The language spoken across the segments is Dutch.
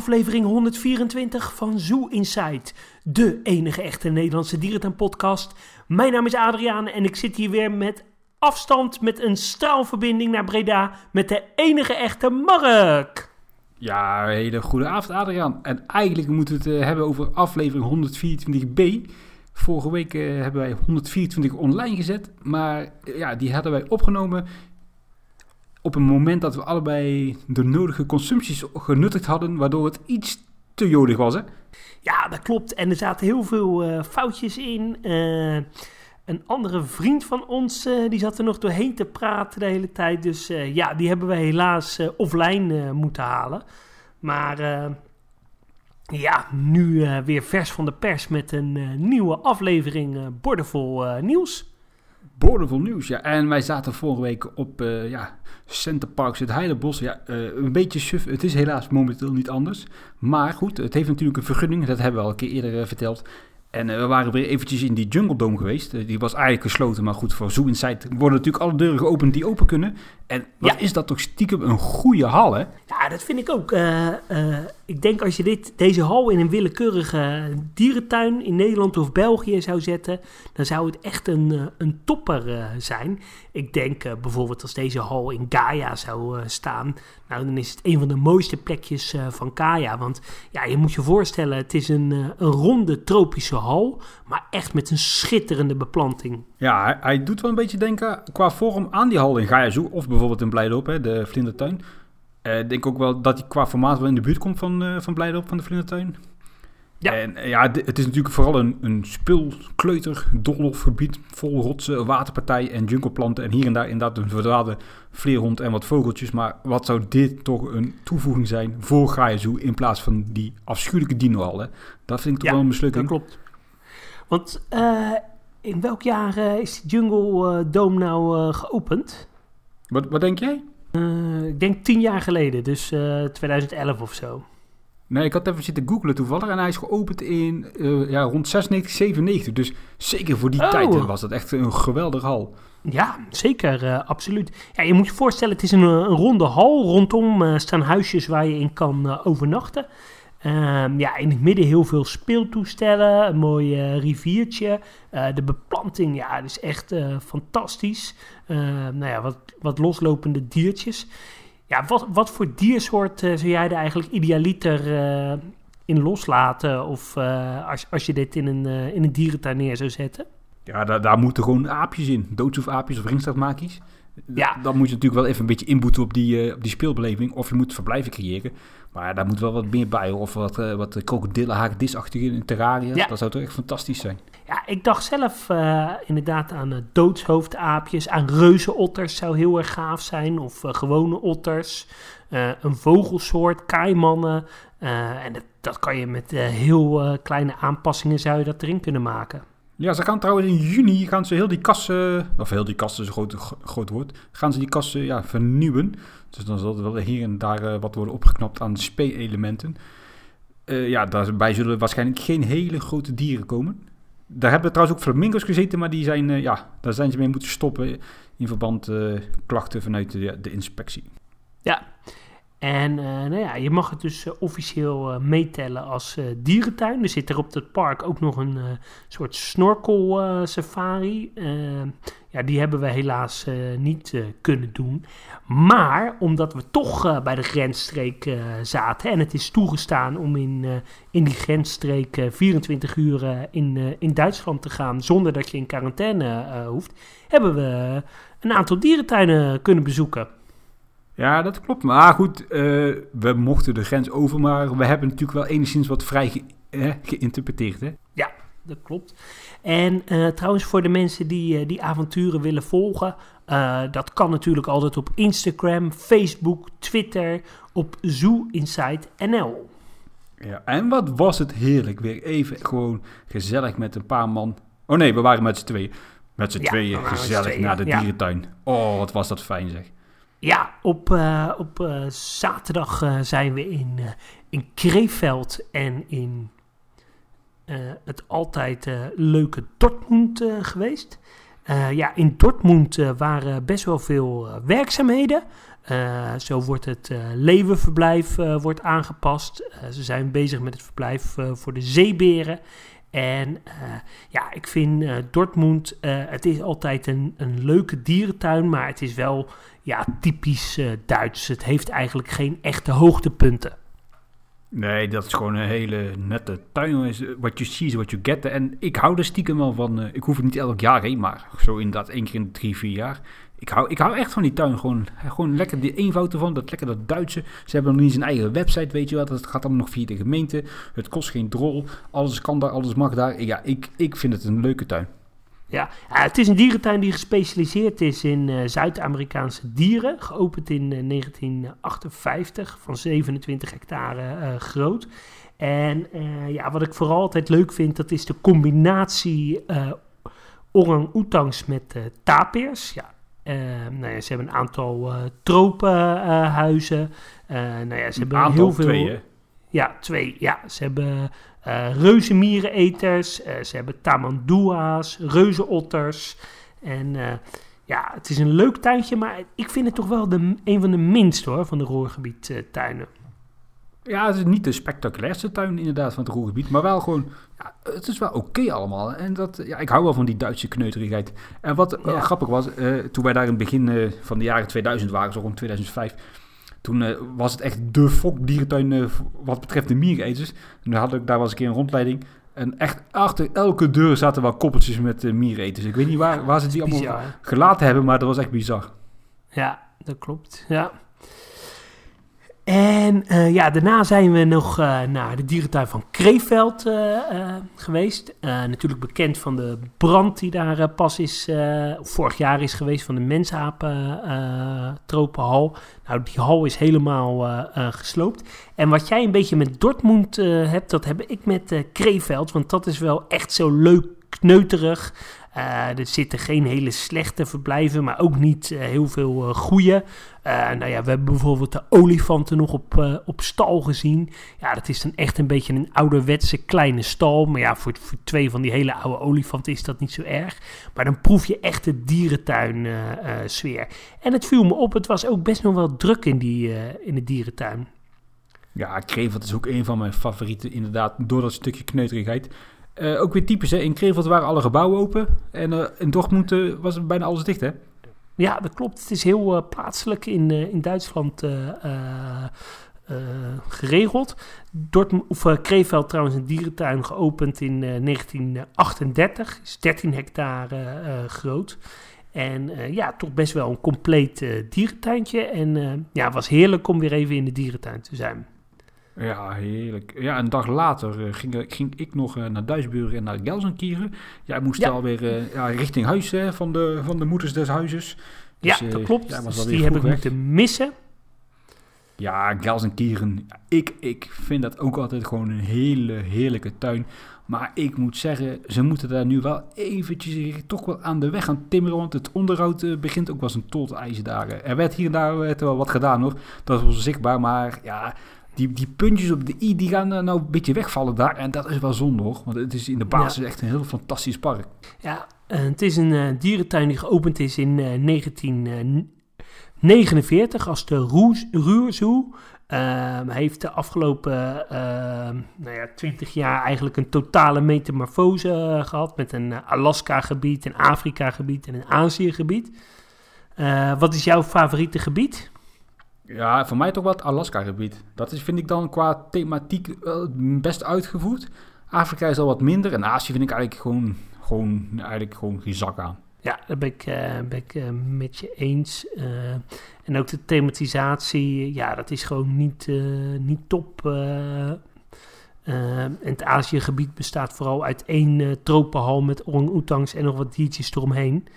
aflevering 124 van Zoo Inside, de enige echte Nederlandse dierentuin-podcast. Mijn naam is Adriaan en ik zit hier weer met afstand met een straalverbinding naar Breda met de enige echte Mark. Ja, hele goede avond Adriaan. En eigenlijk moeten we het eh, hebben over aflevering 124b. Vorige week eh, hebben wij 124 online gezet, maar eh, ja, die hadden wij opgenomen op een moment dat we allebei de nodige consumpties genuttigd hadden, waardoor het iets te jodig was, hè? Ja, dat klopt. En er zaten heel veel eh, foutjes in. Eh, een andere vriend van ons, eh, die zat er nog doorheen te praten de hele tijd. Dus ja, die hebben we helaas offline moeten halen. Maar ja, nu weer vers van de pers met een nieuwe aflevering Bordevol Nieuws. Boordevol nieuws, ja. En wij zaten vorige week op uh, ja, Centerparks, het Heidelbos. Ja, uh, een beetje suf. Het is helaas momenteel niet anders. Maar goed, het heeft natuurlijk een vergunning. Dat hebben we al een keer eerder uh, verteld. En we waren weer eventjes in die Jungle Dome geweest. die was eigenlijk gesloten, maar goed, voor Zoo Inside worden natuurlijk alle deuren geopend die open kunnen. En wat ja. is dat toch stiekem een goede hal, hè? Ja, dat vind ik ook. Ik denk als je dit, deze hal in een willekeurige dierentuin in Nederland of België zou zetten, dan zou het echt een, een topper zijn. Ik denk bijvoorbeeld als deze hal in Gaia zou staan, nou dan is het een van de mooiste plekjes van Gaia. Want ja, je moet je voorstellen, het is een, een ronde tropische hal, maar echt met een schitterende beplanting. Ja, hij, hij, doet wel een beetje denken qua vorm aan die hal in Gaia Zoo, of bijvoorbeeld in Blijdorp, hè, de vlindertuin. Ik uh, denk ook wel dat hij qua formaat wel in de buurt komt van, uh, van Blijdorp, van de vlindertuin. Ja. En uh, ja, het is natuurlijk vooral een, een speelkleuter, doolhofgebied, vol rotsen, waterpartij en jungleplanten. En hier en daar inderdaad een verdwaalde vleerhond en wat vogeltjes. Maar wat zou dit toch een toevoeging zijn voor Gaia Zoo in plaats van die afschuwelijke dinohal, hè? Dat vind ik toch ja, wel een mislukking. dat klopt. Want in welk jaar is de Jungle Dome nou geopend? Wat, wat denk jij? Ik denk tien jaar geleden, dus 2011 of zo. Nee, ik had even zitten googlen toevallig en hij is geopend in ja, rond 96, 97. Dus zeker voor die oh. tijd was dat echt een geweldige hal. Ja, zeker, absoluut. Ja, je moet je voorstellen, het is een, een ronde hal. Rondom staan huisjes waar je in kan overnachten. Um, ja, in het midden heel veel speeltoestellen, een mooi uh, riviertje. Uh, de beplanting, ja, is echt uh, fantastisch. nou ja, wat, wat loslopende diertjes. Ja, wat, wat voor diersoort zou jij er eigenlijk idealiter in loslaten? Of als, als je dit in een, in een dierentuin neer zou zetten? Ja, daar, daar moeten gewoon aapjes in. Doods of aapjes. Ja. Dan moet je natuurlijk wel even een beetje inboeten op die, uh, op die speelbeleving. Of je moet verblijven creëren. Maar daar moet wel wat meer bij. Of wat, uh, wat krokodillen, haakdisachtige in terraria. Ja. Dat zou toch echt fantastisch zijn. Ja, ik dacht zelf uh, inderdaad aan doodshoofdaapjes. Aan reuzenotters zou heel erg gaaf zijn. Of gewone otters. een vogelsoort, kaimannen. en dat, dat, kan je met heel kleine aanpassingen zou je dat erin kunnen maken. Ja, ze gaan trouwens in juni gaan ze heel die kassen, of heel die kassen een groot, groot gaan ze die kassen ja, vernieuwen. Dus dan zal er wel hier en daar uh, wat worden opgeknapt aan speelelementen. Uh, ja, daarbij zullen waarschijnlijk geen hele grote dieren komen. Daar hebben trouwens ook flamingo's gezeten, maar die zijn, uh, ja, daar zijn ze mee moeten stoppen in verband klachten vanuit de, de inspectie. Ja, en uh, nou ja, je mag het dus uh, officieel uh, meetellen als dierentuin. Er zit er op het park ook nog een soort snorkel safari. ja, die hebben we helaas niet kunnen doen. Maar omdat we toch bij de grensstreek zaten en het is toegestaan om in, in die grensstreek 24 uur in, in Duitsland te gaan zonder dat je in quarantaine hoeft, hebben we een aantal dierentuinen kunnen bezoeken. Ja, dat klopt. Maar goed, uh, we mochten de grens over, maar we hebben natuurlijk wel enigszins wat vrij ge eh, geïnterpreteerd. Hè? Ja, dat klopt. En uh, trouwens, voor de mensen die die avonturen willen volgen, dat kan natuurlijk altijd op Instagram, Facebook, Twitter, op Zoo Inside NL. Ja, en wat was het heerlijk. Weer even gewoon gezellig met een paar man. Oh nee, we waren met z'n tweeën. Met z'n ja, tweeën gezellig naar de dierentuin. Ja. Oh, wat was dat fijn zeg. Ja, op, uh, op uh, zaterdag uh, zijn we in, in Kreeveld en in het altijd leuke Dortmund geweest. ja, in Dortmund waren best wel veel werkzaamheden. zo wordt het leeuwenverblijf wordt aangepast. ze zijn bezig met het verblijf voor de zeeberen. En ja, ik vind Dortmund, het is altijd een, een leuke dierentuin, maar het is wel ja, typisch Duits. Het heeft eigenlijk geen echte hoogtepunten. Nee, dat is gewoon een hele nette tuin. Wat je ziet, wat je get. En ik hou er stiekem wel van. Uh, ik hoef het niet elk jaar heen, maar zo inderdaad één keer in de drie, vier jaar. Ik hou, ik hou echt van die tuin. Gewoon, gewoon lekker die eenvoud ervan. Dat lekker dat Duitse. Ze hebben nog niet zijn eigen website, weet je wel. Dat gaat allemaal nog via de gemeente. Het kost geen drol. Alles kan daar, alles mag daar. Ja, ik, ik vind het een leuke tuin. Ja, het is een dierentuin die gespecialiseerd is in uh, Zuid-Amerikaanse dieren. Geopend in 1958, eh, van 27 hectare uh, groot. En ja, wat ik vooral altijd leuk vind, dat is de combinatie orang-oetangs met tapirs. Ja, nou ja, ze hebben een aantal tropenhuizen. nou ja, ze hebben heel veel... Twee, ja, twee. Ja, ze hebben uh, reuzenmiereneters, uh, ze hebben tamandua's, reuzenotters. En uh, ja, het is een leuk tuintje, maar ik vind het toch wel de, een van de minste hoor, van de Roergebiedtuinen. Ja, het is niet de spectaculairste tuin inderdaad van het Roergebied, maar wel gewoon, ja, het is wel oké allemaal. En dat, ja, ik hou wel van die Duitse kneuterigheid. En wat grappig was, toen wij daar in het begin van de jaren 2000 waren, zo rond 2005 toen uh, was het echt de fokdierentuin uh, wat betreft de miereneters. En had ik, daar was ik een keer een rondleiding. En echt achter elke deur zaten wel koppeltjes met uh, miereneters. Ik weet niet waar, waar ze die allemaal gelaten hebben, maar dat was echt bizar. Ja, dat klopt. Ja. En uh, ja, daarna zijn we nog uh, naar de dierentuin van Kreeveld uh, geweest. natuurlijk bekend van de brand die daar pas is, vorig jaar is geweest, van de mensapen tropenhal. Nou, die hal is helemaal gesloopt. En wat jij een beetje met Dortmund hebt, dat heb ik met Kreeveld. Want dat is wel echt zo leuk kneuterig. Uh, er zitten geen hele slechte verblijven, maar ook niet uh, heel veel uh, goede. nou ja, we hebben bijvoorbeeld de olifanten nog op, op stal gezien. Ja, dat is dan echt een beetje een ouderwetse kleine stal. Maar ja, voor, twee van die hele oude olifanten is dat niet zo erg. Maar dan proef je echt de dierentuin sfeer. En het viel me op, het was ook best nog wel druk in, die, in de dierentuin. Ja, Kreveld is ook een van mijn favorieten, inderdaad, door dat stukje kneuterigheid. Uh, ook weer typisch, hè? In Krefeld waren alle gebouwen open. En uh, in Dortmund uh, was bijna alles dicht, hè? Ja, dat klopt. Het is heel plaatselijk in, in Duitsland geregeld. Dortmund, of, Krefeld trouwens een dierentuin geopend in 1938. Is 13 hectare groot. En ja, toch best wel een compleet dierentuintje. En ja, was heerlijk om weer even in de dierentuin te zijn. Ja, heerlijk. Ja, een dag later uh, ging, ging, ik nog uh, naar Duisburg en naar Gelsenkieren. Ja, ik moest ja. alweer uh, ja, richting huis hè, van, de, van de moeders des huizes. Dus, ja, dat klopt. Ja, dus die heb ik moeten missen. Ja, Gelsenkieren. Ik, ik vind dat ook altijd gewoon een hele heerlijke tuin. Maar ik moet zeggen, ze moeten daar nu wel eventjes toch wel aan de weg gaan timmeren. Want het onderhoud begint ook wel eens een tot daar. Er werd hier en daar werd wel wat gedaan hoor. Dat was zichtbaar. Maar ja, die, die puntjes op de i, die gaan nou een beetje wegvallen daar. En dat is wel zonde hoor. Want het is in de basis echt een heel fantastisch park. Ja, het is een uh, dierentuin die geopend is in uh, eh, 1949 als de Ruurzoo. Uh, heeft de afgelopen ehm, nou ja, 20 jaar eigenlijk een totale metamorfose eh, gehad. Met een Alaska-gebied, een Afrika-gebied en een Azië-gebied. wat is jouw favoriete gebied? Ja, voor mij toch wel het Alaska-gebied. Dat is, vind ik dan qua thematiek best uitgevoerd. Afrika is al wat minder en Azië vind ik eigenlijk gewoon, gewoon, eigenlijk gewoon geen zak aan. Ja, daar ben ik, uh, ben ik uh, met je eens. Uh, en ook de thematisatie, ja, dat is gewoon niet, niet top. en het Azië-gebied bestaat vooral uit één tropenhal met orang-oetangs en nog wat diertjes eromheen.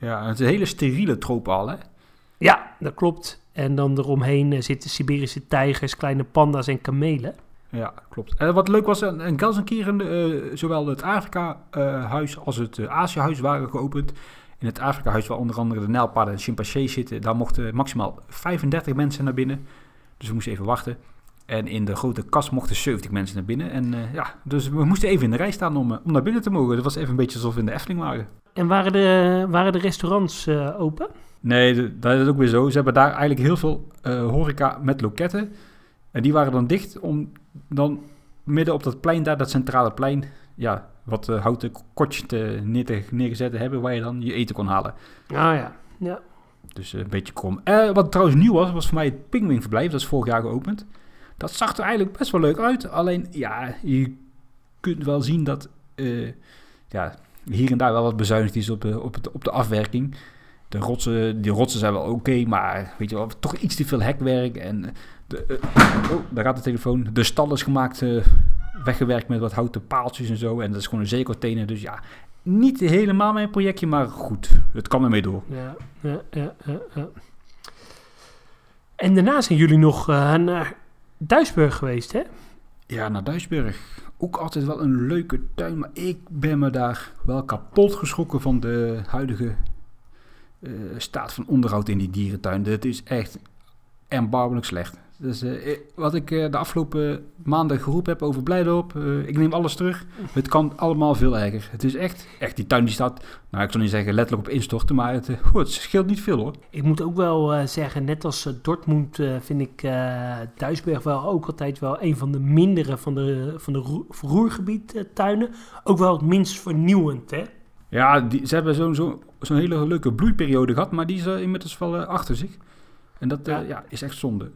Ja, het is een hele steriele tropenhal, hè? Ja, dat klopt. En dan eromheen uh, zitten Siberische tijgers, kleine panda's en kamelen. Ja, klopt. En wat leuk was, in Gelsenkirchen, uh, zowel het Afrika-huis als het Azië-huis waren geopend. In het Afrika-huis, waar onder andere de nijlpaarden en chimpansees zitten, daar mochten maximaal 35 mensen naar binnen. Dus we moesten even wachten. En in de grote kas mochten 70 mensen naar binnen. En ja, dus we moesten even in de rij staan om, om naar binnen te mogen. Dat was even een beetje alsof we in de Efteling waren. En waren de, waren de restaurants open? Nee, dat is ook weer zo. Ze hebben daar eigenlijk heel veel horeca met loketten. En die waren dan dicht om dan midden op dat plein daar, dat centrale plein, ja, wat uh, houten kortjes te, neer te, neergezet hebben waar je dan je eten kon halen. Ah ja, ja. Dus uh, een beetje krom. Wat trouwens nieuw was, was voor mij het Pingwingverblijf. Dat is vorig jaar geopend. Dat zag er eigenlijk best wel leuk uit. Alleen, ja, je kunt wel zien dat ja, hier en daar wel wat bezuinigd is op, op, het, op de afwerking. De rotsen, die rotsen zijn wel oké, maar weet je wel, toch iets te veel hekwerk. En de, oh, daar gaat de telefoon. De stal is gemaakt weggewerkt met wat houten paaltjes en zo. En dat is gewoon een zeecontainer. Dus ja, niet helemaal mijn projectje, maar goed. Het kan ermee door. Ja, ja, ja, ja, En daarna zijn jullie nog uh, naar Duisburg geweest, hè? Ja, naar Duisburg. Ook altijd wel een leuke tuin, maar ik ben me daar wel kapot geschrokken van de huidige staat van onderhoud in die dierentuin. Het is echt erbarmelijk slecht. Dus uh, wat ik uh, de afgelopen maanden geroepen heb over Blijdorp, ik neem alles terug. Het kan allemaal veel erger. Het is echt, echt die tuin die staat, nou ik zal niet zeggen letterlijk op instorten, maar het, oh, het scheelt niet veel hoor. Ik moet ook wel zeggen, net als Dortmund vind ik Duisburg wel ook altijd wel een van de mindere van de, van de Roergebied tuinen. Ook wel het minst vernieuwend hè. Ja, die, ze hebben zo'n zo, zo'n hele leuke bloeiperiode gehad, maar die is inmiddels wel achter zich. En dat ja. ja. is echt zonde.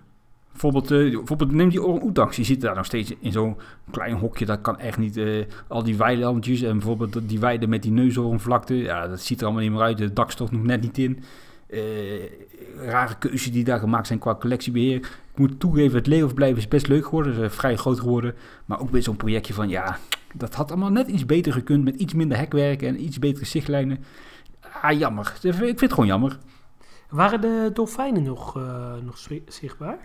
Bijvoorbeeld, bijvoorbeeld neem die orang Die zit daar nog steeds in zo'n klein hokje. Dat kan echt niet. Al die weilandjes en bijvoorbeeld die weiden met die neushoornvlakte. Ja, dat ziet er allemaal niet meer uit. De dak stort nog net niet in. Uh, rare keuzes die daar gemaakt zijn qua collectiebeheer. Ik moet toegeven, het leeuwverblijf is best leuk geworden. Ze is vrij groot geworden. Maar ook weer zo'n projectje van, ja, dat had allemaal net iets beter gekund. Met iets minder hekwerk en iets betere zichtlijnen. Ah, jammer. Ik vind het gewoon jammer. Waren de dolfijnen nog, nog zichtbaar?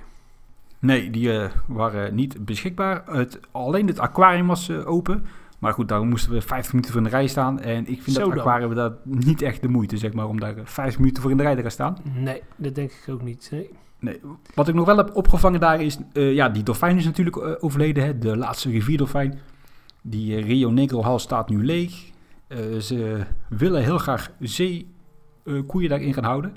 Nee, die uh, waren niet beschikbaar. Het, alleen het aquarium was uh, open. Maar goed, daar moesten we 50 minuten voor in de rij staan. En ik vind Zo dat aquarium dat niet echt de moeite, zeg maar, om daar 50 minuten voor in de rij te gaan staan. Nee, dat denk ik ook niet. Nee. nee. Wat ik nog wel heb opgevangen daar is, ja, die dolfijn is natuurlijk overleden. Hè? De laatste rivierdolfijn. Die Rio Negro hal staat nu leeg. ze willen heel graag zeekoeien daarin gaan houden.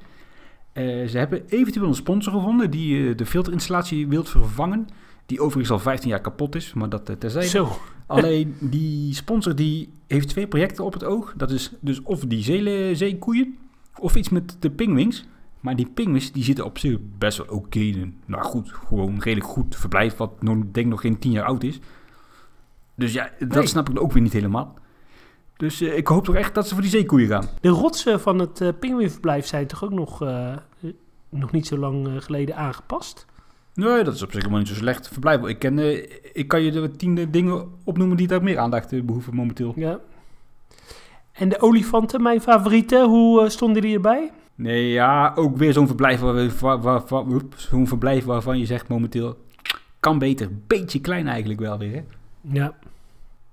Uh, ze hebben eventueel een sponsor gevonden die uh, de filterinstallatie wil vervangen. Die overigens al 15 jaar kapot is, maar dat terzijde. Zo. Alleen die sponsor die heeft twee projecten op het oog. Dat is dus of die zee, zeekoeien of iets met de pingwings. Maar die pingwings die zitten op zich best wel oké. Okay. Nou goed, gewoon redelijk goed verblijf wat nog, denk nog geen 10 jaar oud is. Dus ja, dat snap ik ook weer niet helemaal. Dus uh, ik hoop toch echt dat ze voor die zeekoeien gaan. De rotsen van het uh, pinguïnverblijf zijn toch ook nog, uh, nog niet zo lang geleden aangepast? Nee, dat is op zich helemaal niet zo slecht verblijf. Ik, ken, ik kan je de tien dingen opnoemen die daar meer aandacht behoeven momenteel. Ja. En de olifanten, mijn favorieten, hoe stonden die erbij? Nee, ja, ook weer zo'n verblijf, waar, waar, waar, zo'n verblijf waarvan je zegt momenteel... kan beter. Beetje klein eigenlijk wel weer, hè? Ja.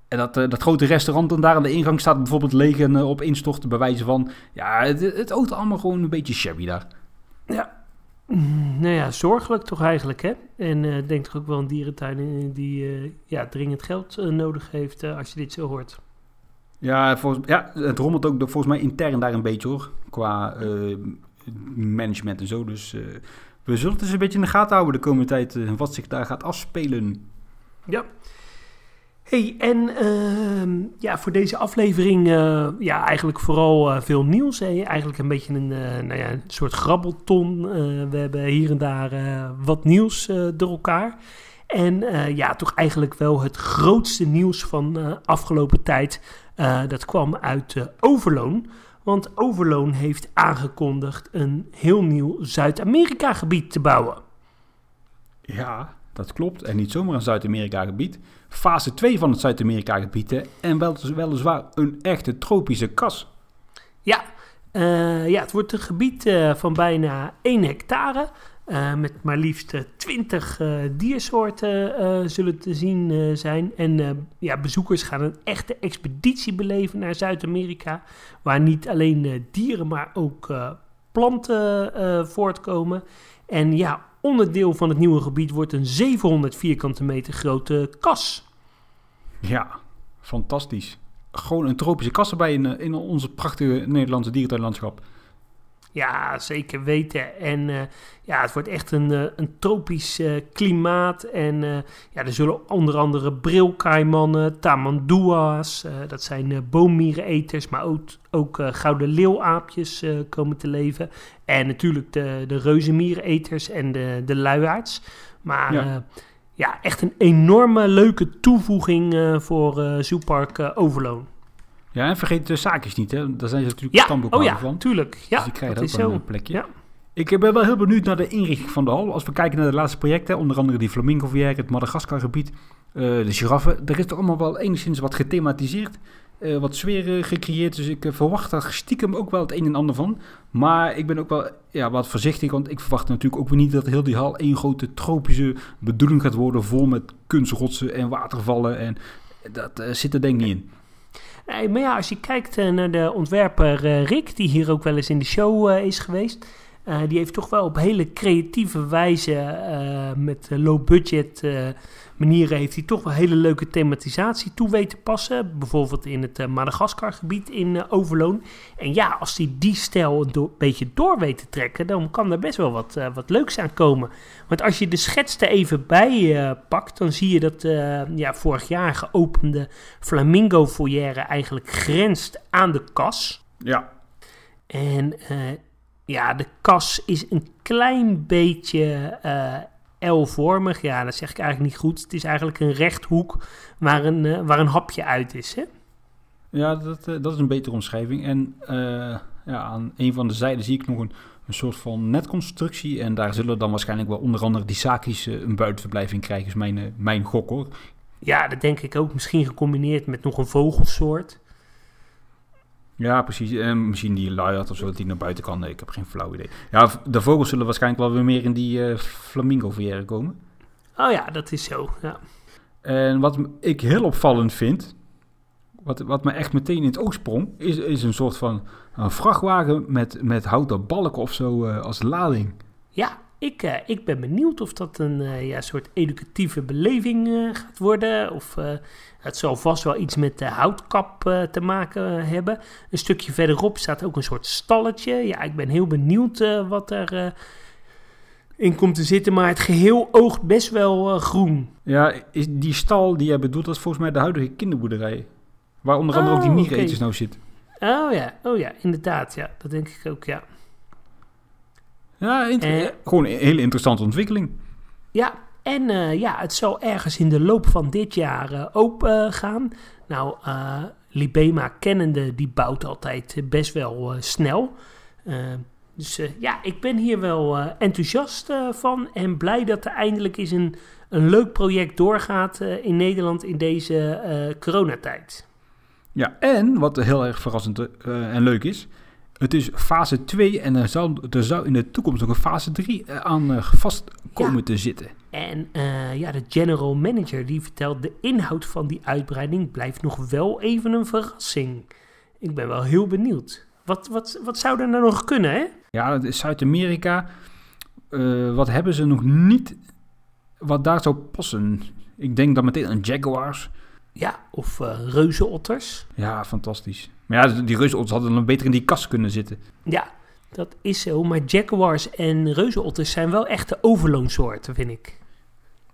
En dat, uh, dat grote restaurant en daar aan de ingang staat bijvoorbeeld leeg en uh, op instorten bij wijze van... Ja, het, het oogt allemaal gewoon een beetje shabby daar. Ja. Nou ja, zorgelijk toch eigenlijk, hè? En uh, denk toch ook wel een dierentuin die ja, dringend geld nodig heeft als je dit zo hoort. Ja, volgens, ja, het rommelt ook volgens mij intern daar een beetje hoor. Qua management en zo. Dus we zullen het eens een beetje in de gaten houden de komende tijd. wat zich daar gaat afspelen. Ja hey, en uh, ja, voor deze aflevering uh, ja, eigenlijk vooral uh, veel nieuws. Eigenlijk een beetje een, uh, nou ja, een soort grabbelton. we hebben hier en daar wat nieuws door elkaar. En ja, toch eigenlijk wel het grootste nieuws van afgelopen tijd. dat kwam uit Overloon. Want Overloon heeft aangekondigd een heel nieuw Zuid-Amerika gebied te bouwen. Ja, dat klopt. En niet zomaar een Zuid-Amerika gebied. Fase 2 van het Zuid-Amerika gebied. En wel, weliswaar een echte tropische kas. Ja, uh, ja het wordt een gebied uh, van bijna 1 hectare. Uh, met maar liefst 20 diersoorten zullen te zien zijn. En ja, bezoekers gaan een echte expeditie beleven naar Zuid-Amerika. Waar niet alleen dieren, maar ook planten voortkomen. En ja, onderdeel van het nieuwe gebied wordt een 700 vierkante meter grote kas. Ja, fantastisch. Gewoon een tropische kas erbij in, in onze prachtige Nederlandse dierentuinlandschap. Ja, zeker weten. En uh, ja, het wordt echt een, uh, een tropisch uh, klimaat. En ja, er zullen onder andere brilkaimannen, tamandua's, dat zijn boommiereneters, maar ook, ook gouden leeuwaapjes komen te leven. En natuurlijk de, de reuzenmiereneters en de, de luiaards. Maar ja. ja. echt een enorme leuke toevoeging voor Zoepark Overloon. Ja, en vergeet de zaakjes niet, hè. Daar zijn ze natuurlijk ja. oh, ja, van. tuurlijk. Ja, dus die krijgen dat ook is een zo. plekje. Ja. Ik ben wel heel benieuwd naar de inrichting van de hal. Als we kijken naar de laatste projecten, onder andere die flamingo het Madagascar-gebied, uh, de giraffen. Er is toch allemaal wel enigszins wat gethematiseerd, uh, wat sfeer gecreëerd. Dus ik verwacht daar stiekem ook wel het een en ander van. Maar ik ben ook wel ja, wat voorzichtig, want ik verwacht natuurlijk ook weer niet dat heel die hal één grote tropische bedoeling gaat worden, vol met kunstrotsen en watervallen. En dat zit er denk ik niet in. Maar ja, als je kijkt uh, naar de ontwerper uh, Rick, die hier ook wel eens in de show uh, is geweest. die heeft toch wel op hele creatieve wijze, met low budget manieren, heeft hij toch wel hele leuke thematisatie toe weten passen. Bijvoorbeeld in het Madagaskar gebied in Overloon. En ja, als hij die stijl een do beetje door weet te trekken, dan kan er best wel wat, wat leuks aan komen. Want als je de schets er even bij pakt, dan zie je dat ja, vorig jaar geopende Flamingo Foyer eigenlijk grenst aan de kas. Ja. En ja, de kas is een klein beetje uh, L-vormig. Ja, dat zeg ik eigenlijk niet goed. Het is eigenlijk een rechthoek waar een, uh, waar een hapje uit is. Hè? Ja, dat, dat is een betere omschrijving. En ja, aan een van de zijden zie ik nog een, een soort van netconstructie. En daar zullen dan waarschijnlijk wel onder andere die Sakis een buitenverblijf in krijgen. Is mijn, mijn gok hoor. Ja, dat denk ik ook. Misschien gecombineerd met nog een vogelsoort. Ja, precies. En misschien die luiaard of zo, dat die naar buiten kan. Nee, ik heb geen flauw idee. Ja, de vogels zullen waarschijnlijk wel weer meer in die uh, flamingo komen. Oh ja, dat is zo, ja. En wat ik heel opvallend vind, wat, wat me echt meteen in het oog sprong, is, is een soort van een vrachtwagen met, met houten balken of zo uh, als lading. Ja, ik, uh, ik ben benieuwd of dat een uh, ja, soort educatieve beleving uh, gaat worden. Of het zal vast wel iets met de houtkap te maken hebben. Een stukje verderop staat ook een soort stalletje. Ja, ik ben heel benieuwd wat er in komt te zitten. Maar het geheel oogt best wel groen. Ja, is die stal die jij bedoelt, dat is volgens mij de huidige kinderboerderij. Waar onder andere oh, ook die miereneters okay. nou zit. Oh ja, oh ja, inderdaad. Ja, dat denk ik ook, ja. Ja, uh, gewoon een hele interessante ontwikkeling. Ja, en uh, ja, het zal ergens in de loop van dit jaar uh, open gaan. Nou, Libema kennende, die bouwt altijd best wel snel. dus ja, ik ben hier wel enthousiast van en blij dat er eindelijk eens een, een leuk project doorgaat in Nederland in deze coronatijd. Ja, en wat heel erg verrassend en leuk is, het is fase 2 en er zou, er zou in de toekomst nog een fase 3 aan uh, vast komen ja. te zitten. En uh, ja, de general manager die vertelt de inhoud van die uitbreiding blijft nog wel even een verrassing. Ik ben wel heel benieuwd. Wat, wat, wat zou er nou nog kunnen, hè? Ja, dat is Zuid-Amerika. Uh, wat hebben ze nog niet wat daar zou passen? Ik denk dan meteen aan Jaguars. Ja, of uh, reuzenotters. Ja, fantastisch. Maar ja, die reuzenotters hadden dan beter in die kast kunnen zitten. Ja, dat is zo. Maar jaguars en reuzenotters zijn wel echte overloonsoorten, vind ik.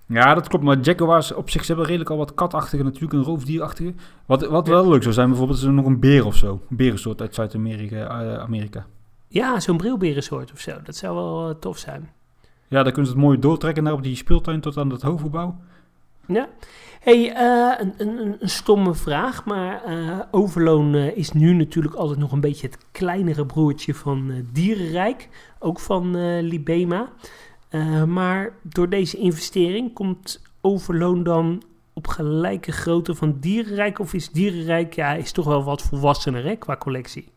Ja, dat klopt. Maar jaguars op zich ze hebben redelijk al wat katachtige, natuurlijk een roofdierachtige. Wat, wat wel leuk zou zijn, bijvoorbeeld is er nog een beer of zo. Een berensoort uit Zuid-Amerika. Uh, Amerika. Ja, zo'n brilberensoort of zo. Dat zou wel uh, tof zijn. Ja, dan kunnen ze het mooi doortrekken naar op die speeltuin tot aan het hoofdgebouw. Ja. Hey, uh, een, stomme vraag, maar uh, Overloon uh, is nu natuurlijk altijd nog een beetje het kleinere broertje van Dierenrijk, ook van Libema. maar door deze investering komt Overloon dan op gelijke grootte van Dierenrijk? Of is Dierenrijk ja, is toch wel wat volwassener qua collectie?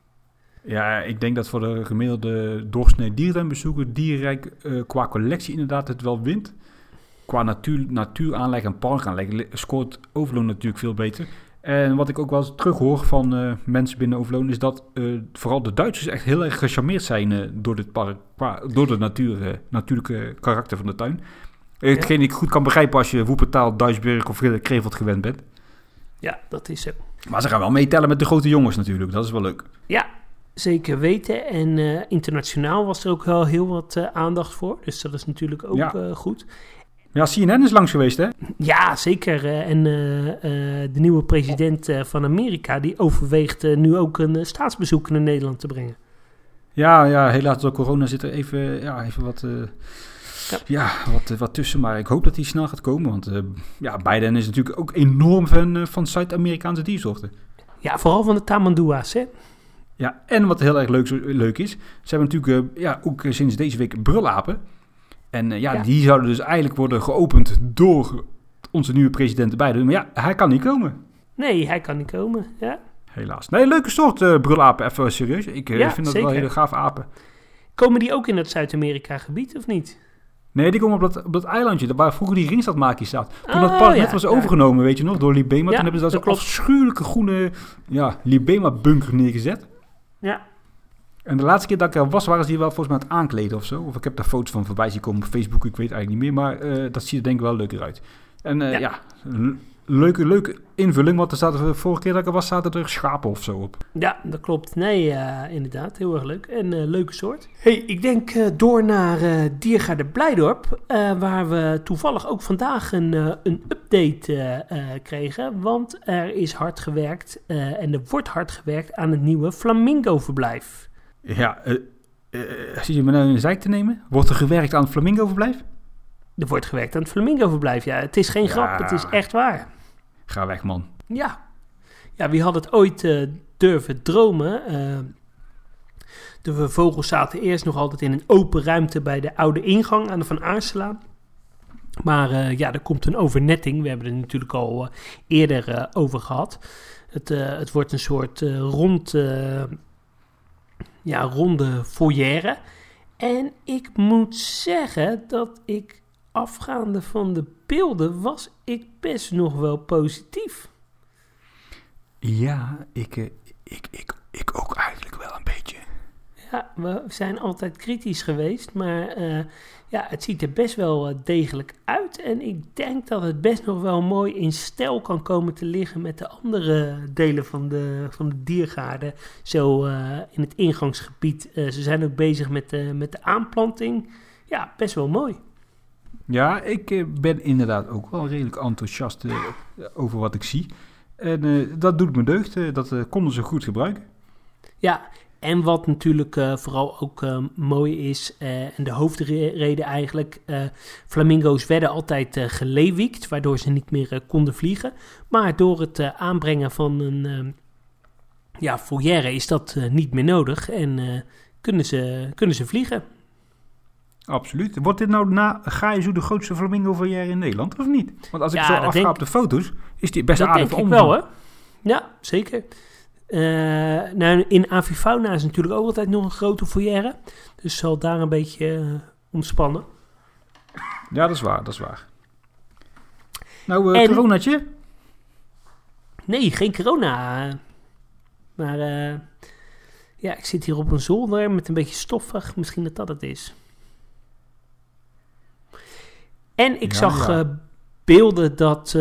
Ja, ik denk dat voor de gemiddelde doorsnee dierentuinbezoeker Dierenrijk qua collectie inderdaad het wel wint qua natuur, natuur aanleggen en park aanleggen scoort Overloon natuurlijk veel beter. En wat ik ook wel eens terughoor van uh, mensen binnen Overloon... is dat uh, vooral de Duitsers echt heel erg gecharmeerd zijn uh, door dit park... door de natuur, natuurlijke karakter van de tuin. Hetgeen ik goed kan begrijpen als je Woepertaal, Duisburg of Kreveld gewend bent. Ja, dat is zo. Maar ze gaan wel meetellen met de grote jongens natuurlijk. Dat is wel leuk. Ja, zeker weten. En internationaal was er ook wel heel wat aandacht voor. Dus dat is natuurlijk ook ja. goed. Ja, CNN is langs geweest, hè? Ja, zeker. En de nieuwe president van Amerika... die overweegt nu ook een staatsbezoek naar Nederland te brengen. Ja, ja helaas door corona zit er even, ja, even wat... Ja, ja wat, wat tussen. Maar ik hoop dat hij snel gaat komen. Want ja, Biden is natuurlijk ook enorm fan van Zuid-Amerikaanse diersoorten. Ja, vooral van de tamandua's, hè? Ja, en wat heel erg leuk, leuk is, ze hebben natuurlijk uh, ja, ook sinds deze week brulapen. En uh, ja, ja, die zouden dus eigenlijk worden geopend door onze nieuwe president Biden. Maar ja, hij kan niet komen. Nee, hij kan niet komen, ja. Helaas. Nee, leuke soort uh, brulapen, even serieus. Ik ja, vind dat zeker. wel hele gaaf apen. Komen die ook in het Zuid-Amerika-gebied, of niet? Nee, die komen op dat, op dat eilandje, waar vroeger die ringstadmaakje staat. Toen oh, dat park ja, net was overgenomen, weet je nog, door Libema. toen hebben ze dat, dat afschuwelijke groene ja, Libema-bunker neergezet. Ja. En de laatste keer dat ik er was, waren ze hier wel volgens mij aan het aankleden of zo. Of ik heb daar foto's van voorbij zien komen op Facebook, ik weet eigenlijk niet meer. Maar uh, dat ziet er denk ik wel leuker uit. En uh, ja, ja leuke, leuke invulling. Want er zaten de vorige keer dat ik er was, zaten er schapen of zo op. Ja, dat klopt. Nee, uh, inderdaad. Heel erg leuk. En uh, leuke soort. hey, ik denk uh, door naar uh, Diergaarde Blijdorp. waar we toevallig ook vandaag een, een update kregen. Want er is hard gewerkt en er wordt hard gewerkt aan het nieuwe Flamingo-verblijf. Ja, zie je me nou in de zijk te nemen? Wordt er gewerkt aan het Flamingo-verblijf? Er wordt gewerkt aan het Flamingo-verblijf, ja. Het is geen ja. grap, het is echt waar. Ga weg, man. Ja. Ja, wie had het ooit uh, durven dromen? Uh, de vogels zaten eerst nog altijd in een open ruimte bij de oude ingang aan de Van Aarsela. Maar uh, ja, er komt een overnetting. We hebben het natuurlijk al eerder over gehad. Het, het wordt een soort rond, ja, ronde foyer. En ik moet zeggen dat ik afgaande van de beelden was ik best nog wel positief. Ja, ik, eh, ik, ik, ik ook eigenlijk wel een beetje. Ja, we zijn altijd kritisch geweest, maar uh, ja, het ziet er best wel eh, degelijk uit. En ik denk dat het best nog wel mooi in stijl kan komen te liggen met de andere delen van de, van de diergaarden. Zo uh, in het ingangsgebied. ze zijn ook bezig met de, met de aanplanting. Ja, best wel mooi. Ja, ik eh, ben inderdaad ook wel redelijk enthousiast eh, over wat ik zie. En dat doet me deugd. dat konden ze goed gebruiken. Ja, en wat natuurlijk vooral ook mooi is, en de hoofdreden eigenlijk, flamingo's werden altijd gelewiekt, waardoor ze niet meer konden vliegen. Maar door het aanbrengen van een ja, foyer is dat niet meer nodig en kunnen, ze, kunnen ze vliegen. Absoluut. Wordt dit nou na Gaizu de grootste flamingo volière in Nederland, of niet? Want als ik zo afga op de foto's, is die best dat aardig denk ik wel, hè? Ja, zeker. Uh, nou, in avifauna is natuurlijk ook altijd nog een grote foyer. Dus zal daar een beetje uh, ontspannen. Ja, dat is waar, dat is waar. Nou, uh, en... coronaatje? Nee, geen corona. Maar ja, ik zit hier op een zolder met een beetje stoffig. Misschien dat dat het is. En ik zag beelden dat,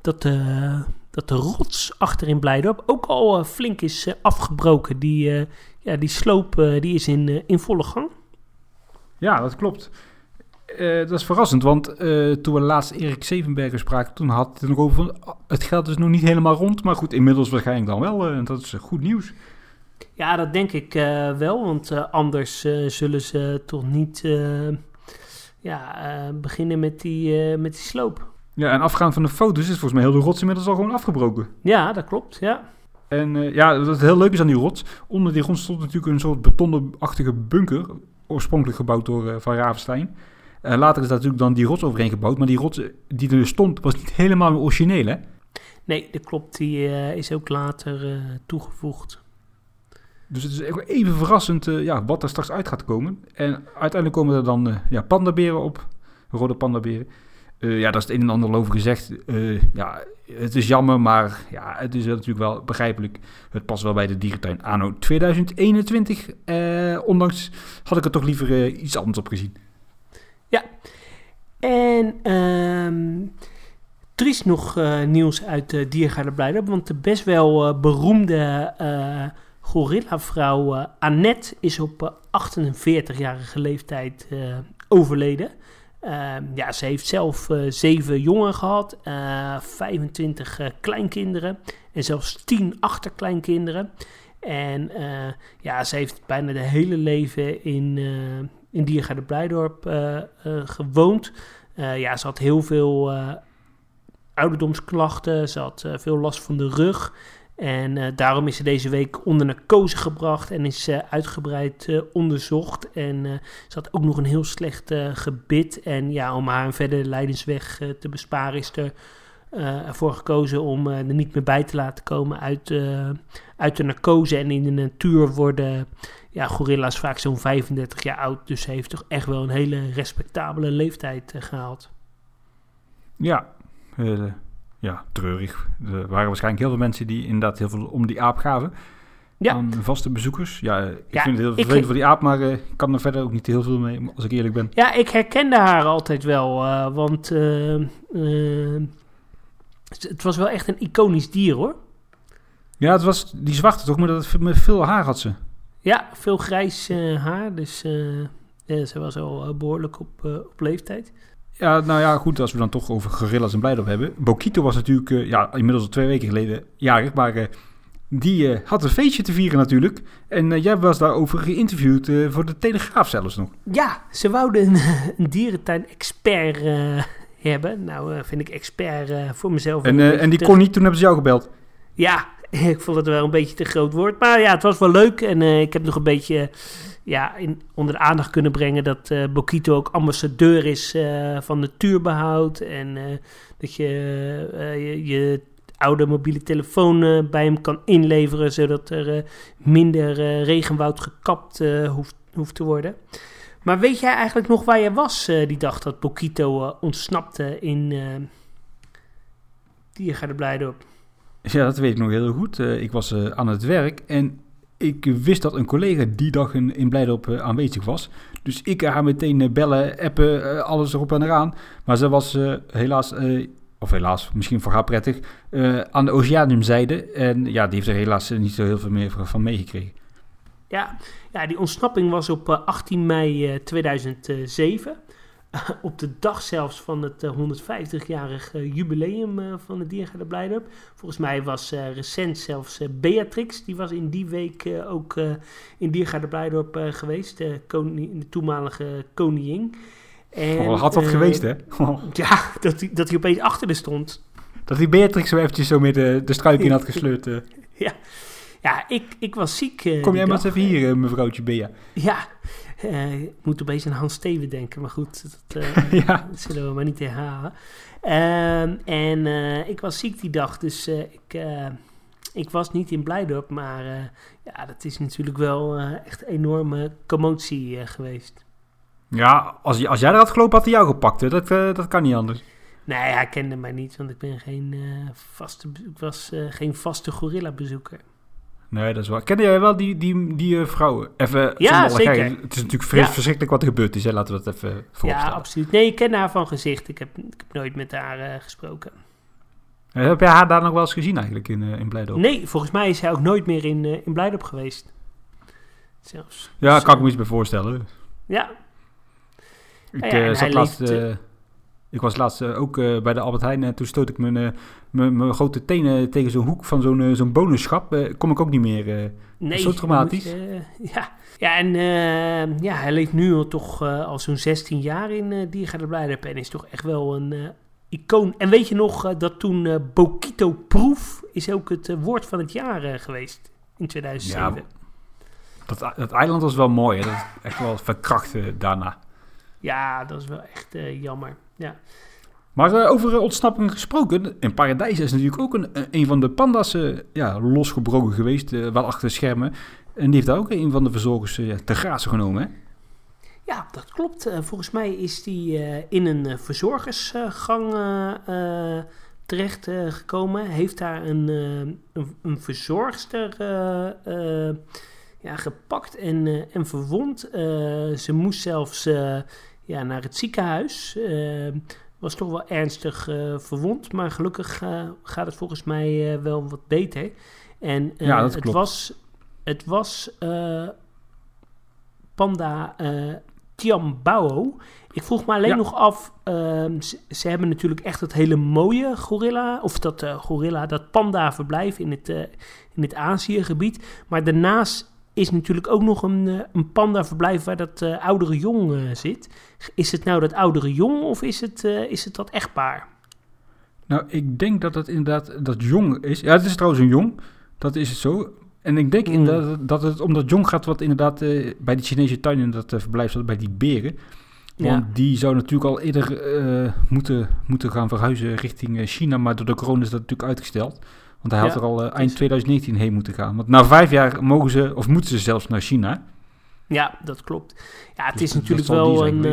dat, de, dat de rots achter in Blijdorp ook al uh, flink is afgebroken. Die, ja, die sloop die is in, in volle gang. Ja, dat klopt. dat is verrassend, want toen we laatst Erik Zevenberger spraken, toen had het nog over van, oh, het geld is nog niet helemaal rond. Maar goed, inmiddels waarschijnlijk dan wel. En dat is goed nieuws. Ja, dat denk ik wel, want anders zullen ze toch niet ja, beginnen met die, met die sloop. Ja, en afgaan van de foto's is volgens mij heel de rots inmiddels al gewoon afgebroken. Ja, dat klopt, ja. En uh, ja, wat heel leuk is aan die rots, onder die grond stond natuurlijk een soort betonachtige bunker, oorspronkelijk gebouwd door Van Ravenstein. later is daar natuurlijk dan die rots overheen gebouwd, maar die rots die er stond was niet helemaal origineel, hè? Nee, dat klopt. Die is ook later toegevoegd. Dus het is even verrassend ja, wat er straks uit gaat komen. En uiteindelijk komen er dan ja, pandaberen op, rode pandaberen. Uh, ja, daar is het een en ander over gezegd. ja, het is jammer, maar ja, het is natuurlijk wel begrijpelijk. Het past wel bij de dierentuin anno 2021. Eh, ondanks had ik er toch liever eh, iets anders op gezien. Ja, en ehm, er is nog nieuws uit uh, Blijdorp, want de best wel beroemde gorilla-vrouw Annette is op 48-jarige leeftijd overleden. Ehm, ja, ze heeft zelf zeven jongen gehad, 25 kleinkinderen en zelfs 10 achterkleinkinderen. En ja, ze heeft bijna de hele leven in, in Diergaarde Blijdorp gewoond. ja, ze had heel veel ouderdomsklachten. Ze had veel last van de rug. En uh, daarom is ze deze week onder narcose gebracht en is uh, uitgebreid uh, onderzocht. En ze had ook nog een heel slecht gebit. En ja, om haar een verdere lijdensweg te besparen is er ervoor gekozen om er niet meer bij te laten komen uit, uit de narcose. En in de natuur worden ja, gorilla's vaak zo'n 35 jaar oud. Dus ze heeft toch echt wel een hele respectabele leeftijd gehaald. Ja, ja, treurig. Er waren waarschijnlijk heel veel mensen die inderdaad heel veel om die aap gaven. Ja. Aan vaste bezoekers. Ja, ik ja, vind het heel vervelend voor die aap, maar uh, ik kan er verder ook niet heel veel mee, als ik eerlijk ben. Ja, ik herkende haar altijd wel, uh, want het was wel echt een iconisch dier, hoor. Ja, het was die zwarte toch, maar dat, met veel haar had ze. Ja, veel grijs haar, dus ja, ze was al behoorlijk op, op leeftijd. Ja, nou ja, goed, als we dan toch over gorillas en blijdorp hebben. Bokito was natuurlijk, uh, ja, inmiddels al twee weken geleden jarig, maar uh, die uh, had een feestje te vieren natuurlijk. En jij was daarover geïnterviewd voor de Telegraaf zelfs nog. Ja, ze wouden een, een dierentuin-expert hebben. Nou, vind ik expert voor mezelf. En, en die kon niet, toen hebben ze jou gebeld. Ja, ik vond het wel een beetje te groot woord. Maar ja, het was wel leuk. En ik heb nog een beetje ja, in, onder de aandacht kunnen brengen dat uh, Bokito ook ambassadeur is uh, van natuurbehoud. En uh, dat je, je, oude mobiele telefoon bij hem kan inleveren, zodat er minder regenwoud gekapt hoeft, hoeft te worden. Maar weet jij eigenlijk nog waar je was die dag dat Bokito ontsnapte in Diergaarde Blijdorp? Ja, dat weet ik nog heel goed. ik was aan het werk en ik wist dat een collega die dag in, in uh, aanwezig was. Dus ik haar meteen uh, bellen, appen, uh, alles erop en eraan. Maar ze was helaas, of helaas, misschien voor haar prettig, aan de Oceaniumzijde. En ja, die heeft er helaas niet zo heel veel meer van meegekregen. Ja, ja, die ontsnapping was op 18 mei 2007. op de dag zelfs van het 150-jarig eh, jubileum eh, van de Diergaarde Blijdorp. Volgens mij was recent zelfs Beatrix, die was in die week ook in Diergaarde Blijdorp geweest, de, koning, de toenmalige koningin. En, oh, had wat geweest, hè? Ja, dat hij, dat hij opeens achter de stond. Dat die Beatrix zo eventjes zo met de, de struik in had gesleurd. ja. Ja, ik, ik was ziek. Kom jij maar eens even hier, mevrouwtje Bea. Ja, uh, ik moet opeens aan Hans Steven denken, maar goed, dat, uh, ja. dat zullen we maar niet herhalen. Uh, en eh, ik was ziek die dag, dus ik, ik was niet in Blijdorp, maar ja, dat is natuurlijk wel echt een enorme commotie geweest. Ja, als, als jij er had gelopen, had hij jou gepakt, hè? Dat, dat kan niet anders. Nee, hij kende mij niet, want ik ben geen, vaste, ik was geen vaste gorilla-bezoeker. Nee, dat is waar. Kende jij wel die, die, die uh, vrouw? Even ja, zeker. Het is natuurlijk ja. verschrikkelijk wat er gebeurd is. Hè? Laten we dat even voorstellen. Ja, absoluut. Nee, ik ken haar van gezicht. Ik heb, ik heb nooit met haar uh, gesproken. Uh, heb jij haar daar nog wel eens gezien eigenlijk in, in Blijdorp? Nee, volgens mij is zij ook nooit meer in, in Blijdorp geweest. Zelfs. Ja, kan ik me iets bij voorstellen. Ja. Ik ja, zat laatst... Ik was laatst uh, ook uh, bij de Albert Heijn en toen stoot ik mijn, uh, mijn grote tenen tegen zo'n hoek van zo'n zo'n bonusschap. kom ik ook niet meer. nee. Zo traumatisch. Moet, ja. ja, en ja, hij leeft nu al toch al zo'n 16 jaar in uh, Diergaarde en is toch echt wel een icoon. En weet je nog dat toen Bokito Proef is ook het woord van het jaar geweest in 2007. Ja, dat, dat eiland was wel mooi. Hè? Dat is echt wel verkracht daarna. Ja, dat is wel echt jammer ja. Maar uh, over ontsnapping gesproken, in Paradijs is natuurlijk ook een, een van de panda's ja, losgebroken geweest, wel achter de schermen. En die heeft daar ook een van de verzorgers te grazen genomen, hè? Ja, dat klopt. volgens mij is die in een verzorgersgang terecht gekomen. Heeft daar een, een, een, verzorgster ja, gepakt en, en verwond. ze moest zelfs ja, naar het ziekenhuis. was toch wel ernstig verwond, maar gelukkig gaat het volgens mij wel wat beter. En ja, dat het was, het was Panda Tiambao. Ik vroeg me alleen nog af, ehm, ze, hebben natuurlijk echt het hele mooie gorilla, of dat uh, gorilla, dat panda verblijf in het, uh, in het Aziëgebied. Maar daarnaast is natuurlijk ook nog een, uh, een panda verblijf waar dat oudere jong zit. Is het nou dat oudere jong of is het, is het dat echtpaar? Nou, ik denk dat het inderdaad dat jong is. Ja, het is trouwens een jong, dat is het zo. En ik denk hmm. inderdaad dat het om dat jong gaat wat inderdaad bij die Chinese tuin in dat verblijf zat, bij die beren. Want die zou natuurlijk al eerder moeten, moeten gaan verhuizen richting eh, China, maar door de corona is dat natuurlijk uitgesteld. Want hij had er al uh, eind 2019 heen moeten gaan. Want na vijf jaar mogen ze, of moeten ze zelfs naar China. Ja, dat klopt. Ja, het dus is natuurlijk wel een,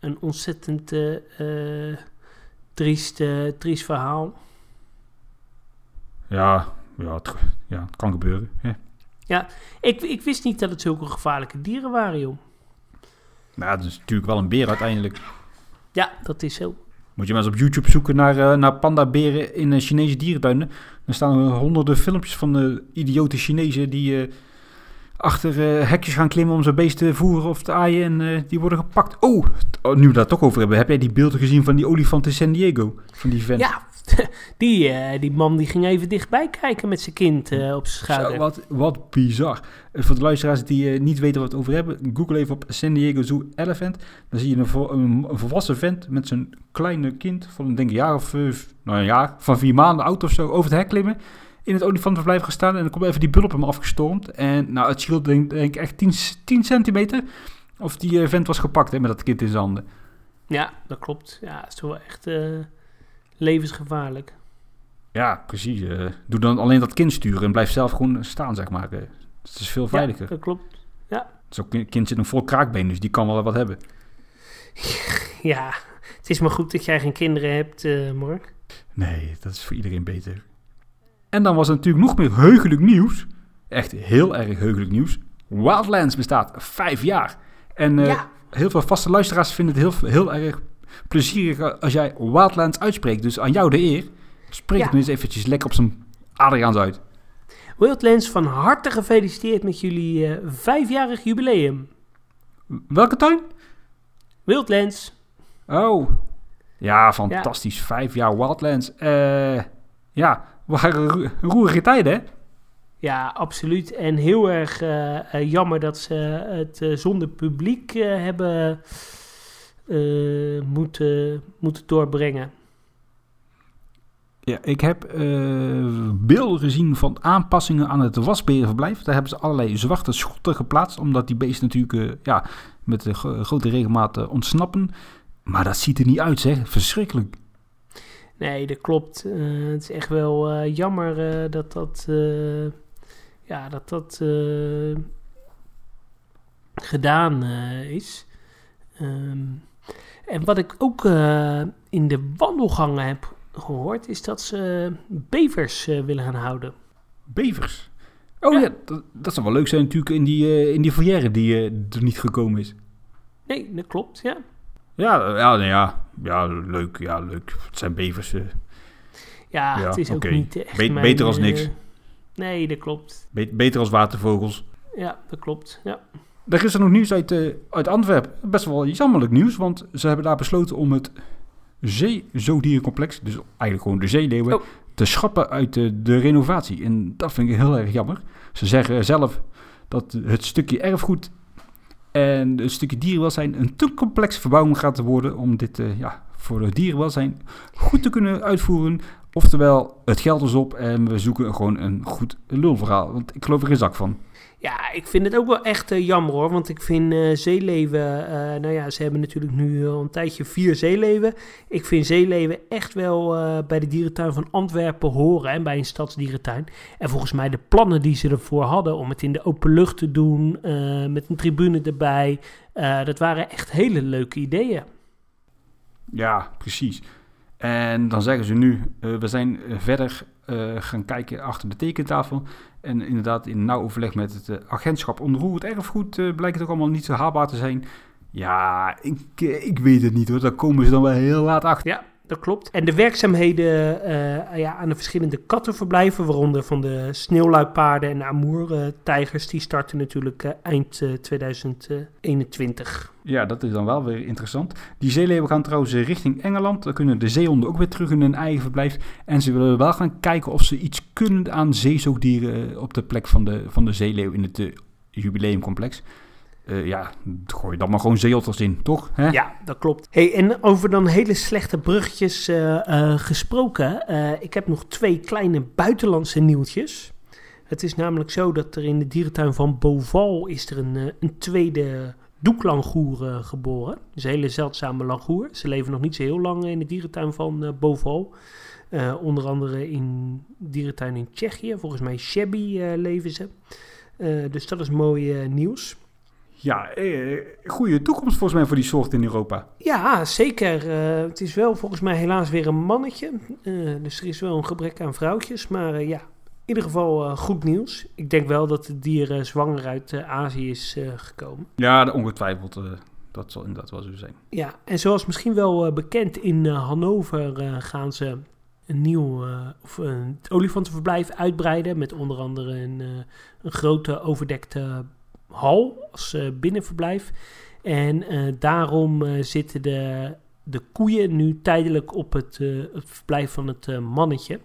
een ontzettend triest, triest verhaal. Ja, ja, het, ja, het kan gebeuren. Hè. Ja, ik, ik wist niet dat het zulke gevaarlijke dieren waren, joh. Nou, dat is natuurlijk wel een beer uiteindelijk. Ja, dat is zo. Moet je maar eens op YouTube zoeken naar, uh, naar panda-beren in uh, Chinese dierentuinen. Dan staan er honderden filmpjes van de idiote Chinezen die uh, achter hekjes gaan klimmen om zijn beest te voeren of te aaien. En die worden gepakt. Oh, oh, nu we daar toch over hebben. Heb jij die beelden gezien van die olifant in San Diego? Van die vent? Ja, die, uh, die man die ging even dichtbij kijken met zijn kind uh, op zijn schouder. Zo, wat, wat bizar. Uh, voor de luisteraars die niet weten wat we het over hebben, google even op San Diego Zoo Elephant. Dan zie je een, vo een, volwassen vent met zijn kleine kind van denk een jaar of nou een jaar, van vier maanden oud of zo, over het hek klimmen. In het olifantenverblijf gestaan en dan komt even die bul op hem afgestormd. En nou, het scheelt denk, denk ik echt 10, 10 centimeter of die vent was gepakt hè, met dat kind in zijn handen. Ja, dat klopt. Ja, het is wel echt levensgevaarlijk. Ja, precies. Uh, doe dan alleen dat kind sturen en blijf zelf gewoon staan, zeg maar. Uh, het is veel veiliger. Ja, dat klopt. Ja. Zo'n kind zit een vol kraakbeen, dus die kan wel wat hebben. Ja, het is maar goed dat jij geen kinderen hebt, uh, Mark. Nee, dat is voor iedereen beter. En dan was er natuurlijk nog meer heugelijk nieuws. Echt heel erg heugelijk nieuws. Wildlands bestaat vijf jaar. En heel veel vaste luisteraars vinden het heel, heel erg plezierig als jij Wildlands uitspreekt. Dus aan jou de eer. Spreek het nu eens eventjes lekker op zijn Adriaans uit. Wildlands, van harte gefeliciteerd met jullie uh, vijfjarig jubileum. Welke tuin? Wildlands. Oh, ja, fantastisch. Vijf jaar Wildlands. Uh, ja, waren roerige tijden, hè? Ja, absoluut. En heel erg uh, jammer dat ze het zonder publiek hebben uh, moeten, moeten doorbrengen. Ja, ik heb uh, beelden gezien van aanpassingen aan het wasberenverblijf. Daar hebben ze allerlei zwarte schotten geplaatst, omdat die beesten natuurlijk uh, ja, met de grote regelmaat ontsnappen. Maar dat ziet er niet uit, zeg. Verschrikkelijk. Nee, dat klopt. het is echt wel jammer dat dat, ja, dat, dat gedaan is. Um, en wat ik ook uh, in de wandelgangen heb gehoord, is dat ze bevers uh, willen gaan houden. Bevers? Oh ja, ja dat, dat, zou wel leuk zijn natuurlijk in die, uh, in die foyer die er niet gekomen is. Nee, dat klopt, ja. Ja, ja, nee, ja, ja leuk, ja, leuk. Het zijn bevers. Ja, ja, het is ook niet echt Be mijn, Beter als niks. nee, dat klopt. Be beter als watervogels. Ja, dat klopt, ja. Er is er nog nieuws uit, uh, uit Antwerpen. Best wel jammerlijk nieuws, want ze hebben daar besloten om het zeezodierencomplex, dus eigenlijk gewoon de zeeleeuwen, oh. te schrappen uit de, de renovatie. En dat vind ik heel erg jammer. Ze zeggen zelf dat het stukje erfgoed en het stukje dierenwelzijn een te complexe verbouwing gaat worden om dit uh, ja, voor het dierenwelzijn goed te kunnen uitvoeren. Oftewel, het geld is op en we zoeken gewoon een goed lulverhaal. Want ik geloof er geen zak van. Ja, ik vind het ook wel echt uh, jammer hoor. Want ik vind uh, zeeleven. Uh, nou ja, ze hebben natuurlijk nu al een tijdje vier zeeleven. Ik vind zeeleven echt wel bij de dierentuin van Antwerpen horen. En bij een stadsdierentuin. En volgens mij de plannen die ze ervoor hadden om het in de open lucht te doen. met een tribune erbij. dat waren echt hele leuke ideeën. Ja, precies. En dan zeggen ze nu, we zijn verder gaan kijken achter de tekentafel. En inderdaad in nauw overleg met het agentschap onroerend erfgoed blijkt het ook allemaal niet zo haalbaar te zijn. Ja, ik, ik weet het niet hoor. Daar komen ze dan wel heel laat achter. Ja, dat klopt. En de werkzaamheden uh, ja, aan de verschillende kattenverblijven, waaronder van de sneeuwluipaarden en de amoertijgers, die starten natuurlijk uh, eind uh, 2021. Ja, dat is dan wel weer interessant. Die zeeleeuwen gaan trouwens richting Engeland. Dan kunnen de zeehonden ook weer terug in hun eigen verblijf. En ze willen wel gaan kijken of ze iets kunnen aan zeezoogdieren op de plek van de, van de zeeleeuw in het jubileumcomplex. Uh, ja, gooi dan maar gewoon zeelters in, toch? Ja, dat klopt. Hey, en over dan hele slechte bruggetjes uh, uh, gesproken. ik heb nog twee kleine buitenlandse nieuwtjes. Het is namelijk zo dat er in de dierentuin van Boval is er een, een tweede doeklangoer geboren. Dus een hele zeldzame langoer. Ze leven nog niet zo heel lang in de dierentuin van Boval. onder andere in dierentuin in Tsjechië. Volgens mij Shabby leven ze. dus dat is mooi nieuws. Ja, eh, goede toekomst volgens mij voor die soort in Europa. Ja, zeker. Uh, het is wel volgens mij helaas weer een mannetje. Uh, dus er is wel een gebrek aan vrouwtjes. Maar uh, ja, in ieder geval goed nieuws. Ik denk wel dat het dier zwanger uit Azië is gekomen. Ja, ongetwijfeld. dat zal inderdaad wel zo zijn. Ja, en zoals misschien wel bekend in Hannover gaan ze een nieuw of een olifantenverblijf uitbreiden. Met onder andere een, een grote overdekte hal als uh, binnenverblijf. En uh, daarom uh, zitten de, de koeien nu tijdelijk op het, het verblijf van het mannetje.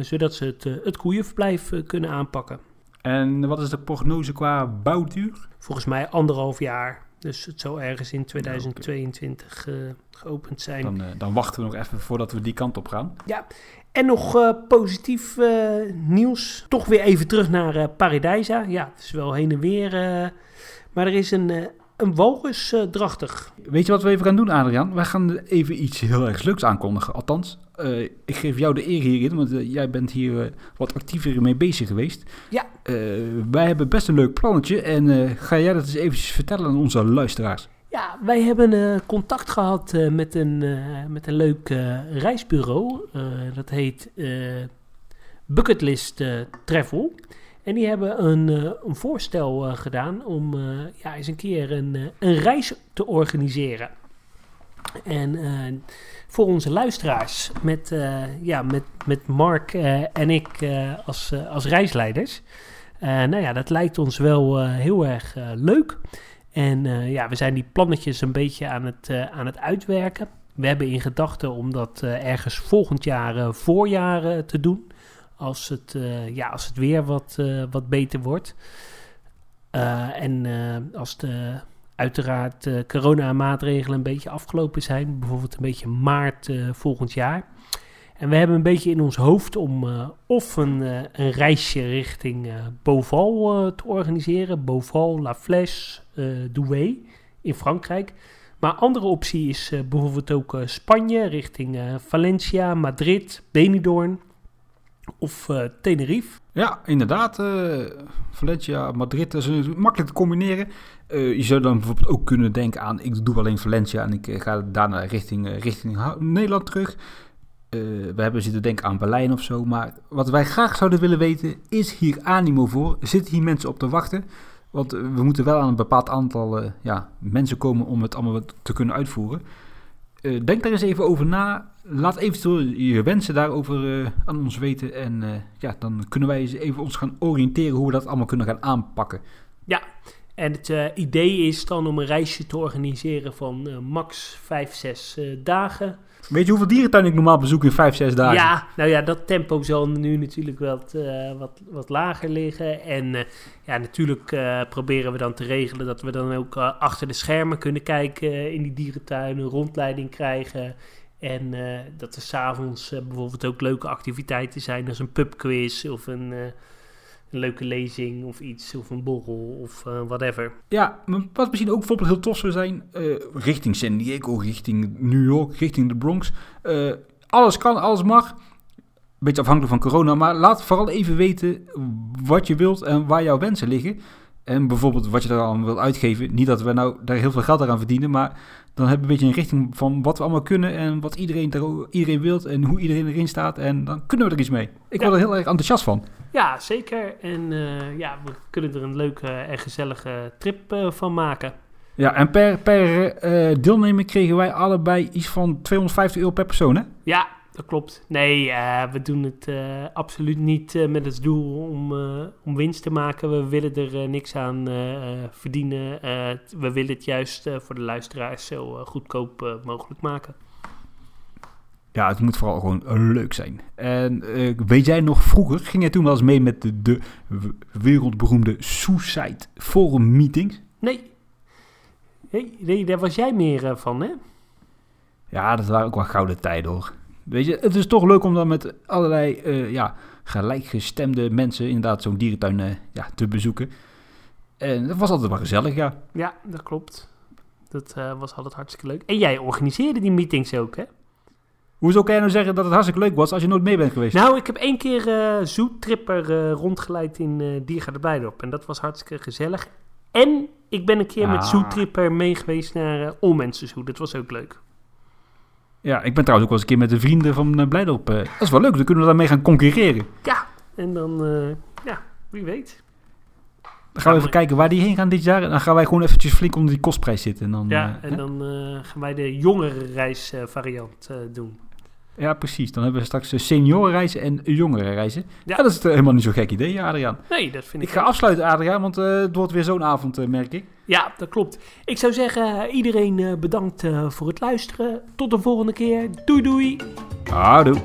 zodat ze het, het koeienverblijf kunnen aanpakken. En wat is de prognose qua bouwduur? Volgens mij anderhalf jaar. Dus het zou ergens in 2022 okay. geopend zijn. Dan, dan, wachten we nog even voordat we die kant op gaan. Ja, en nog uh, positief nieuws. Toch weer even terug naar Paradijsa. Ja, het is wel heen en weer. maar er is een, een walrus drachtig. Weet je wat we even gaan doen, Adriaan? Wij gaan even iets heel erg leuks aankondigen. Althans, ik geef jou de eer hierin, want jij bent hier wat actiever mee bezig geweest. Ja. Wij hebben best een leuk plannetje. En ga jij dat eens eventjes vertellen aan onze luisteraars? Ja, wij hebben uh, contact gehad met, een, met een leuk reisbureau. dat heet Bucketlist Travel. En die hebben een, een voorstel gedaan om ja, eens een keer een, een reis te organiseren. En voor onze luisteraars, met, ja, met, met Mark en ik als, als reisleiders. Nou ja, dat lijkt ons wel heel erg leuk. En ja, we zijn die plannetjes een beetje aan het, aan het uitwerken. We hebben in gedachten om dat ergens volgend jaar voorjaar te doen. Als het, ja, als het weer wat, wat beter wordt. en als de uiteraard uh, coronamaatregelen een beetje afgelopen zijn. Bijvoorbeeld een beetje maart volgend jaar. En we hebben een beetje in ons hoofd om uh, of een, uh, een, reisje richting uh, Beauval te organiseren. Beauval, La Flèche, Douai in Frankrijk. Maar andere optie is bijvoorbeeld ook Spanje richting Valencia, Madrid, Benidorm of Tenerife. Ja, inderdaad. Valencia, Madrid is makkelijk te combineren. je zou dan bijvoorbeeld ook kunnen denken aan, ik doe alleen Valencia en ik ga daarna richting, richting Nederland terug. Uh, we hebben zitten denken aan Berlijn of zo. Maar wat wij graag zouden willen weten, is hier animo voor? Zitten hier mensen op te wachten? Want uh, we moeten wel aan een bepaald aantal uh, ja, mensen komen om het allemaal te kunnen uitvoeren. denk daar eens even over na. Laat eventueel je wensen daarover aan ons weten. En ja, dan kunnen wij eens even ons gaan oriënteren hoe we dat allemaal kunnen gaan aanpakken. Ja, en het idee is dan om een reisje te organiseren van max 5, 6 dagen. Weet je hoeveel dierentuin ik normaal bezoek in 5, 6 dagen? Ja, nou ja, dat tempo zal nu natuurlijk wat, uh, wat, wat lager liggen. En uh, ja, natuurlijk uh, proberen we dan te regelen dat we dan ook achter de schermen kunnen kijken in die dierentuin, een rondleiding krijgen. En dat er s'avonds bijvoorbeeld ook leuke activiteiten zijn, als een pubquiz of een een leuke lezing of iets, of een borrel of uh, whatever. Ja, wat misschien ook bijvoorbeeld heel tof zou zijn, uh, richting San Diego, richting New York, richting de Bronx. Uh, alles kan, alles mag. Beetje afhankelijk van corona, maar laat vooral even weten wat je wilt en waar jouw wensen liggen. En bijvoorbeeld wat je er aan wilt uitgeven. Niet dat we nou daar heel veel geld aan verdienen, maar dan hebben we een beetje een richting van wat we allemaal kunnen en wat iedereen, er, iedereen wilt en hoe iedereen erin staat. En dan kunnen we er iets mee. Ik word er heel erg enthousiast van. Ja, zeker. En uh, ja, we kunnen er een leuke en gezellige trip uh, van maken. Ja, en per, per uh, deelnemer kregen wij allebei iets van 250 euro per persoon, hè? Ja, dat klopt. Nee, uh, we doen het uh, absoluut niet uh, met het doel om, om winst te maken. We willen er niks aan verdienen. we willen het juist voor de luisteraars zo goedkoop mogelijk maken. Ja, het moet vooral gewoon leuk zijn. En weet jij nog vroeger, ging jij toen wel eens mee met de, de wereldberoemde Suicide Forum meetings? Nee. Hey, nee, daar was jij meer van, hè? Ja, dat waren ook wel gouden tijden, hoor. Weet je, het is toch leuk om dan met allerlei uh, ja, gelijkgestemde mensen inderdaad zo'n dierentuin uh, ja, te bezoeken. En dat was altijd wel gezellig, ja. Ja, dat klopt. Dat uh, was altijd hartstikke leuk. En jij organiseerde die meetings ook, hè? Hoezo kan je nou zeggen dat het hartstikke leuk was als je nooit mee bent geweest? Nou, ik heb één keer uh, Zoetripper rondgeleid in uh, Diergaarde Blijdorp. En dat was hartstikke gezellig. En ik ben een keer ah. met Zoetripper mee geweest naar uh, Olmensenzoe. Dat was ook leuk. Ja, ik ben trouwens ook wel eens een keer met de vrienden van uh, Blijdorp. Uh, dat is wel leuk, dan kunnen we daarmee gaan concurreren. Ja, en dan, uh, ja, wie weet. Dan gaan we even kijken waar die heen gaan dit jaar. En dan gaan wij gewoon eventjes flink onder die kostprijs zitten. En dan, ja, en dan gaan wij de jongere reisvariant doen. Ja, precies. Dan hebben we straks seniorenreizen en reizen. Ja. dat is helemaal niet zo'n gek idee, Adriaan. Nee, dat vind ik... Ik ga afsluiten, Adriaan, want uh, het wordt weer zo'n avond, uh, merk ik. Ja, dat klopt. Ik zou zeggen, iedereen uh, bedankt voor het luisteren. Tot de volgende keer. Doei, doei. Houdoe.